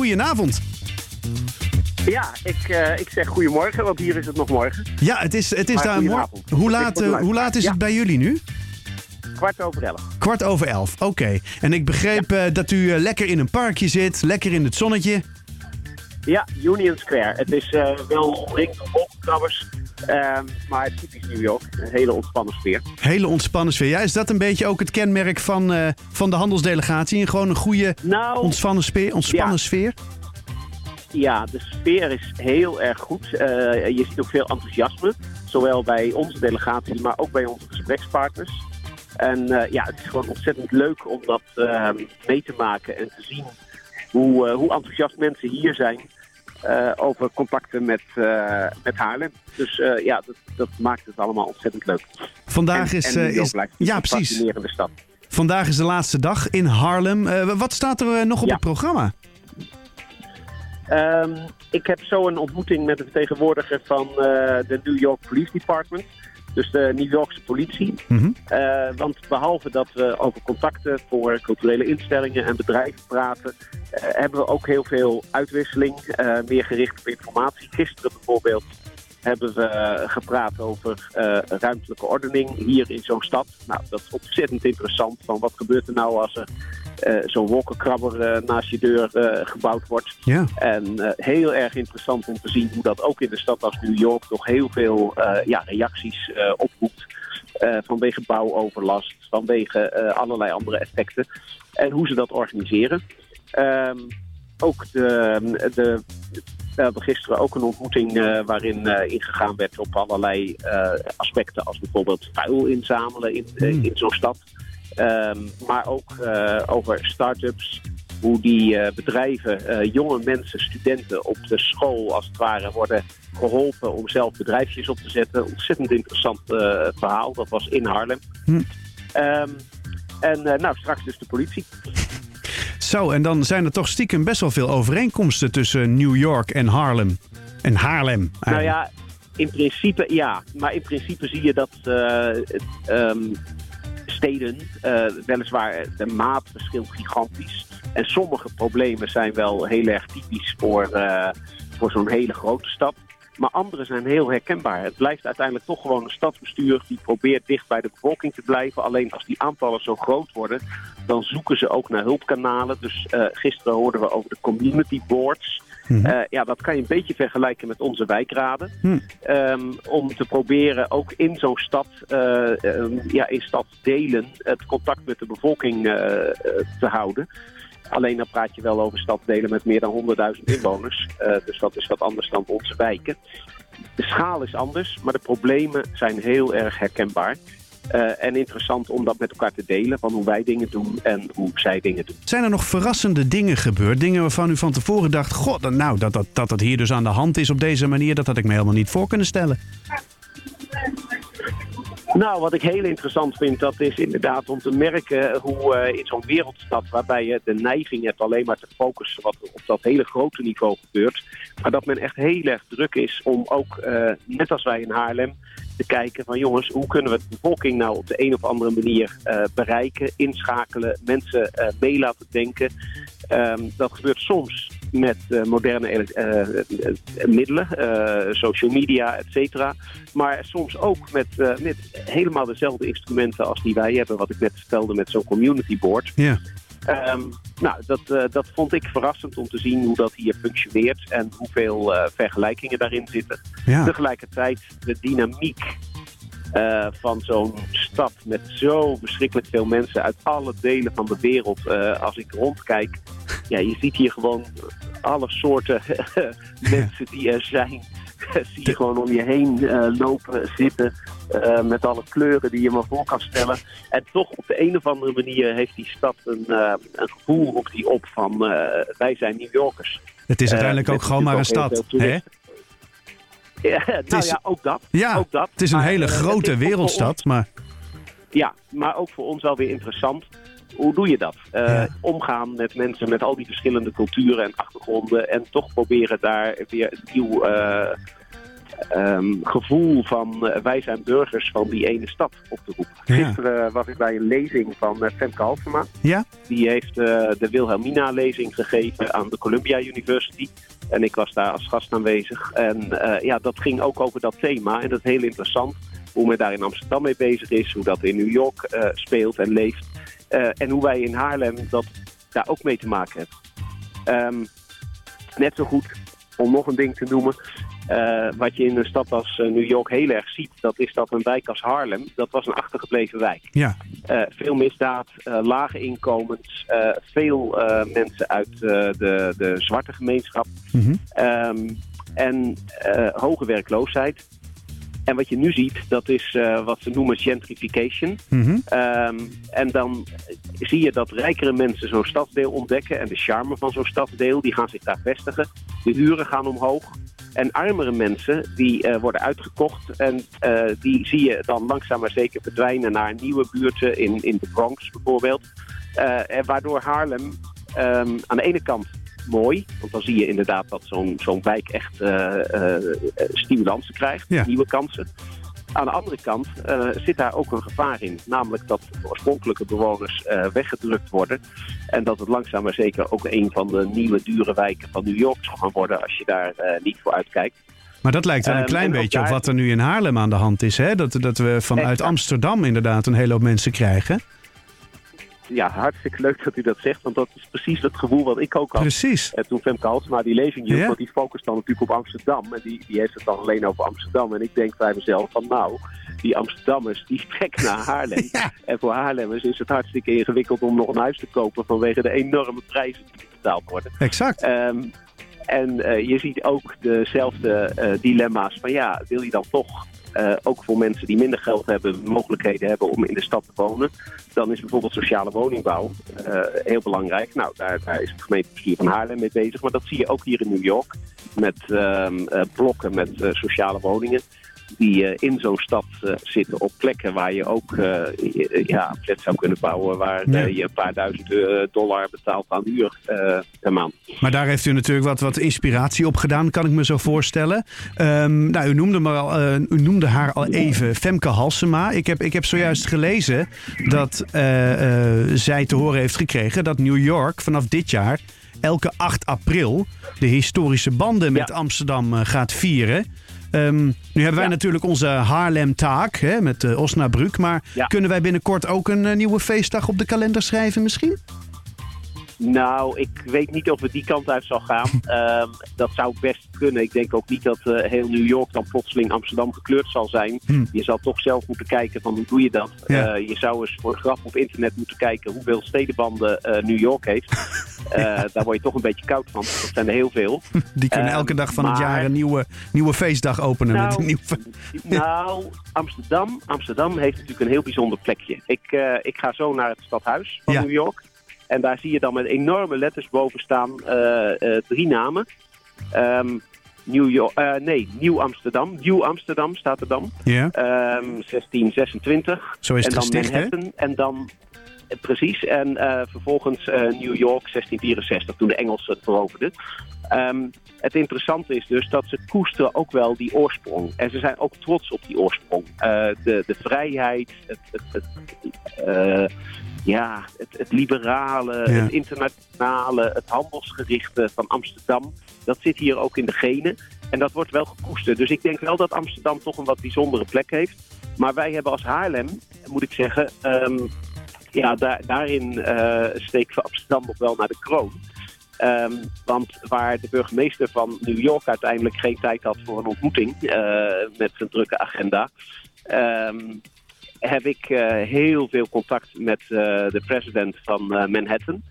goedenavond. Ja, ik, uh, ik zeg goedemorgen, want hier is het nog morgen. Ja, het is, het is daar morgen. Hoe laat, uh, hoe laat is ja. het bij jullie nu? Kwart over elf. Kwart over elf, oké. Okay. En ik begreep ja. uh, dat u lekker in een parkje zit, lekker in het zonnetje. Ja, Union Square. Het is wel omringd door wolkenkrabbers. Um, maar typisch New York. Een hele ontspannen sfeer. Hele ontspannen sfeer. Ja, is dat een beetje ook het kenmerk van, uh, van de handelsdelegatie? Gewoon een goede nou, ontspannen, sfeer, ontspannen ja. sfeer? Ja, de sfeer is heel erg goed. Uh, je ziet ook veel enthousiasme. Zowel bij onze delegatie, maar ook bij onze gesprekspartners. En uh, ja, het is gewoon ontzettend leuk om dat mee te maken en te zien hoe, hoe enthousiast mensen hier zijn uh, over contacten met, uh, met Haarlem. Dus uh, ja, dat, dat, maakt het allemaal ontzettend leuk. Vandaag en, is... En is ja, precies. fascinerende stad. Vandaag is de laatste dag in Haarlem. wat staat er nog op ja. het programma? Um, ik heb zo een ontmoeting met de vertegenwoordiger van de New York Police Department. Dus de New Yorkse politie. Mm -hmm. uh, want behalve dat we over contacten voor culturele instellingen en bedrijven praten, uh, hebben we ook heel veel uitwisseling, uh, meer gericht op informatie. Gisteren bijvoorbeeld hebben we gepraat over ruimtelijke ordening hier in zo'n stad. Nou, dat is ontzettend interessant. Van wat gebeurt er nou als er zo'n wolkenkrabber uh, naast je deur uh, gebouwd wordt. Ja. En heel erg interessant om te zien hoe dat ook in de stad als New York nog heel veel ja, reacties oproept. vanwege bouwoverlast, vanwege allerlei andere effecten. En hoe ze dat organiseren. Um, ook de, de, we hadden gisteren ook een ontmoeting uh, waarin uh, ingegaan werd op allerlei uh, aspecten, als bijvoorbeeld vuil inzamelen in, Hmm. in zo'n stad. Um, maar ook over start-ups, hoe die bedrijven, jonge mensen, studenten op de school als het ware worden geholpen om zelf bedrijfjes op te zetten. Ontzettend interessant verhaal, dat was in Haarlem. Hmm. Um, en nou, straks dus de politie. Zo, en dan zijn er toch stiekem best wel veel overeenkomsten tussen New York en Harlem. En Haarlem. Eigenlijk. Nou ja, in principe ja. Maar in principe zie je dat um, steden, uh, weliswaar de maat verschilt gigantisch. En sommige problemen zijn wel heel erg typisch voor, uh, voor zo'n hele grote stad. Maar andere zijn heel herkenbaar. Het blijft uiteindelijk toch gewoon een stadsbestuur die probeert dicht bij de bevolking te blijven. Alleen als die aantallen zo groot worden, dan zoeken ze ook naar hulpkanalen. Dus gisteren hoorden we over de community boards. Mhm. Uh, ja, dat kan je een beetje vergelijken met onze wijkraden. Hm. Um, om te proberen ook in zo'n stad, uh, um, ja, in stadsdelen, het contact met de bevolking te houden. Alleen dan praat je wel over stadsdelen met meer dan 100.000 inwoners. Uh, dus dat is wat anders dan onze wijken. De schaal is anders, maar de problemen zijn heel erg herkenbaar. Uh, en interessant om dat met elkaar te delen, van hoe wij dingen doen en hoe zij dingen doen. Zijn er nog verrassende dingen gebeurd? Dingen waarvan u van tevoren dacht, god, nou, dat dat, dat dat hier dus aan de hand is op deze manier, dat had ik me helemaal niet voor kunnen stellen. Nou, wat ik heel interessant vind, dat is inderdaad om te merken hoe uh, in zo'n wereldstad, waarbij je de neiging hebt alleen maar te focussen wat op dat hele grote niveau gebeurt, maar dat men echt heel erg druk is om ook, uh, net als wij in Haarlem, te kijken van jongens, hoe kunnen we de bevolking nou op de een of andere manier uh, bereiken, inschakelen, mensen mee laten denken. Um, dat gebeurt soms met uh, moderne uh, middelen, uh, social media, et cetera. Maar soms ook met, met helemaal dezelfde instrumenten als die wij hebben, wat ik net vertelde met zo'n community board. Ja. Um, nou, dat, dat vond ik verrassend om te zien hoe dat hier functioneert en hoeveel vergelijkingen daarin zitten. Ja. Tegelijkertijd de dynamiek uh, van zo'n stad met zo verschrikkelijk veel mensen uit alle delen van de wereld. Uh, als ik rondkijk, ja, je ziet hier gewoon alle soorten mensen die er zijn. zie je gewoon om je heen uh, lopen, zitten. met alle kleuren die je maar voor kan stellen. En toch op de een of andere manier heeft die stad een, een gevoel op die op van wij zijn New Yorkers. Het is uiteindelijk ook gewoon maar een stad. Hè? Ja, nou is, ja, ook dat. Ja, ook dat. het is een maar, hele grote wereldstad, maar... Ja, maar ook voor ons wel weer interessant. Hoe doe je dat? Uh, ja. Omgaan met mensen met al die verschillende culturen en achtergronden... en toch proberen daar weer een nieuw, uh, ehm, gevoel van uh, wij zijn burgers van die ene stad op te roepen. Ja. Gisteren was ik bij een lezing van Femke Halsema. Ja? Die heeft de Wilhelmina-lezing gegeven aan de Columbia University. En ik was daar als gast aanwezig. En ja, dat ging ook over dat thema. En dat is heel interessant hoe men daar in Amsterdam mee bezig is. Hoe dat in New York speelt en leeft. en hoe wij in Haarlem dat daar ook mee te maken hebben. Um, net zo goed, om nog een ding te noemen... Uh, wat je in een stad als uh, New York heel erg ziet, dat is dat een wijk als Harlem, dat was een achtergebleven wijk. Ja. Uh, veel misdaad, lage inkomens, veel mensen uit de, de zwarte gemeenschap mm -hmm. um, en hoge werkloosheid. En wat je nu ziet, dat is wat ze noemen gentrification. Mm -hmm. um, en dan zie je dat rijkere mensen zo'n stadsdeel ontdekken en de charme van zo'n stadsdeel, die gaan zich daar vestigen. De huren gaan omhoog. En armere mensen die uh, worden uitgekocht en uh, die zie je dan langzaam maar zeker verdwijnen naar nieuwe buurten in, in de Bronx bijvoorbeeld. En waardoor Haarlem um, aan de ene kant mooi, want dan zie je inderdaad dat zo'n zo'n wijk echt stimulansen krijgt, Ja. nieuwe kansen. Aan de andere kant uh, zit daar ook een gevaar in. Namelijk dat de oorspronkelijke bewoners uh, weggedrukt worden. En dat het langzaam maar zeker ook een van de nieuwe dure wijken van New York zal gaan worden als je daar uh, niet voor uitkijkt. Maar dat lijkt wel een Um, klein beetje op wat er nu in Haarlem aan de hand is. Hè? Dat, dat we vanuit Exact. Amsterdam inderdaad een hele hoop mensen krijgen. Ja, hartstikke leuk dat u dat zegt, want dat is precies het gevoel wat ik ook had. Precies. En toen Femke Halsema die lezing hield, Ja. want die focust dan natuurlijk op Amsterdam. En die, die heeft het dan alleen over Amsterdam. En ik denk bij mezelf van nou, die Amsterdammers die trekken naar Haarlem. Ja. En voor Haarlemmers is het hartstikke ingewikkeld om nog een huis te kopen vanwege de enorme prijzen die betaald worden. Exact. Ehm, en eh, je ziet ook dezelfde eh, dilemma's van ja, wil je dan toch eh, ook voor mensen die minder geld hebben, mogelijkheden hebben om in de stad te wonen, dan is bijvoorbeeld sociale woningbouw eh, heel belangrijk. Nou, daar, is het gemeentebestuur van Haarlem mee bezig, maar dat zie je ook hier in New York met ehm, eh, blokken met sociale woningen. Die eh, in zo'n stad eh, zitten op plekken waar je ook eh, ja, een flat zou kunnen bouwen. Waar Ja. je een paar duizend dollar betaalt aan huur eh, per maand. Maar daar heeft u natuurlijk wat, wat inspiratie op gedaan, kan ik me zo voorstellen. Ehm, nou, u, noemde maar al, u noemde haar al even, Femke Halsema. Ik heb, ik heb zojuist gelezen dat zij te horen heeft gekregen dat New York vanaf dit jaar elke 8 april de historische banden met Ja. Amsterdam gaat vieren. Ehm, nu hebben wij Ja. natuurlijk onze Haarlem-taak hè, met uh, Osnabrück. Maar Ja. kunnen wij binnenkort ook een eh, nieuwe feestdag op de kalender schrijven misschien? Nou, ik weet niet of het die kant uit zal gaan. Ehm, dat zou best kunnen. Ik denk ook niet dat eh, heel New York dan plotseling Amsterdam gekleurd zal zijn. Hm. Je zal toch zelf moeten kijken van hoe doe je dat. Ja. Eh, je zou eens voor de grap op internet moeten kijken hoeveel stedenbanden eh, New York heeft. Daar word je toch een beetje koud van. Dat zijn er heel veel. Die kunnen Ehm, elke dag van het jaar een nieuwe, nieuwe feestdag openen. met Nou, een nieuwe... Nou, Amsterdam, Amsterdam heeft natuurlijk een heel bijzonder plekje. Ik, ik ga zo naar het stadhuis van Ja. New York. En daar zie je dan met enorme letters boven staan eh, eh, drie namen. Ehm, New York, eh, nee, Nieuw Amsterdam. Nieuw Amsterdam staat er dan. Ja, Ehm 1626. zo is en het dan gesticht, hè? Manhattan. En dan, precies. En eh, vervolgens eh, New York 1664, toen de Engelsen het veroverden. Ehm, het interessante is dus dat ze koesteren ook wel die oorsprong. En ze zijn ook trots op die oorsprong. Eh, de, de vrijheid, het, het, het, ja, het, het liberale, Ja. het internationale, het handelsgerichte van Amsterdam. Dat zit hier ook in de genen. En dat wordt wel gekoesterd. Dus ik denk wel dat Amsterdam toch een wat bijzondere plek heeft. Maar wij hebben als Haarlem, moet ik zeggen, ehm, ja, daar, daarin eh, steken we Amsterdam nog wel naar de kroon. Ehm, want waar de burgemeester van New York uiteindelijk geen tijd had voor een ontmoeting eh, met zijn drukke agenda, ehm, heb ik eh, heel veel contact met de president van Manhattan.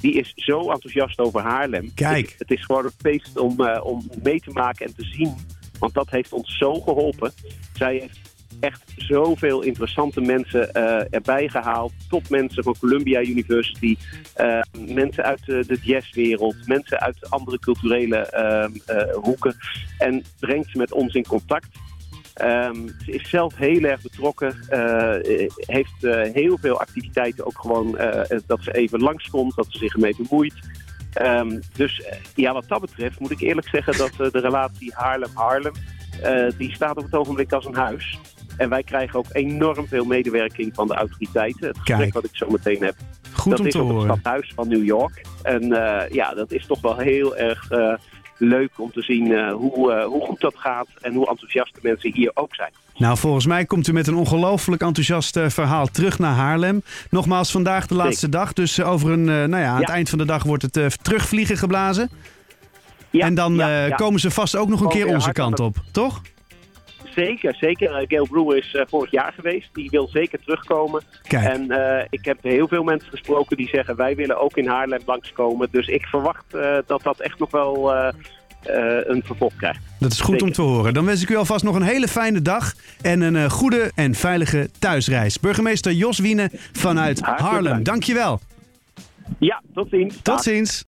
Die is zo enthousiast over Haarlem. Kijk. Het, het is gewoon een feest om, om mee te maken en te zien. Want dat heeft ons zo geholpen. Zij heeft echt zoveel interessante mensen eh, erbij gehaald. Topmensen van Columbia University. eh, mensen uit de, de jazzwereld. Mensen uit andere culturele ehm, eh, hoeken. En brengt ze met ons in contact. Ehm, ze is zelf heel erg betrokken. heeft heel veel activiteiten ook gewoon dat ze even langskomt. Dat ze zich ermee bemoeit. Ehm, dus ja, wat dat betreft moet ik eerlijk zeggen dat de relatie Haarlem-Haarlem die staat op het ogenblik als een huis. En wij krijgen ook enorm veel medewerking van de autoriteiten. Het gesprek Kijk. wat ik zo meteen heb, Goed dat om is te op het stadhuis van New York. En eh, ja, dat is toch wel heel erg eh, leuk om te zien eh, hoe, hoe goed dat gaat en hoe enthousiast de mensen hier ook zijn. Nou, volgens mij komt u met een ongelooflijk enthousiast verhaal terug naar Haarlem. Nogmaals, vandaag de laatste dag. Dus over een, nou ja, aan het eind van de dag wordt het terugvliegen geblazen. Ja, en dan ja, komen ze vast ook nog een keer onze kant op, toch? Zeker, zeker. Eh, Gail Brewer is eh, vorig jaar geweest. Die wil zeker terugkomen. Kijk, En eh, ik heb heel veel mensen gesproken die zeggen wij willen ook in Haarlem langskomen. Dus ik verwacht dat dat echt nog wel een vervolg krijgt. dat is goed om te horen. Dan wens ik u alvast nog een hele fijne dag en een goede en veilige thuisreis. Burgemeester Jos Wiene vanuit Haarlem, dank. dankjewel. Ja, tot ziens. Tot ziens.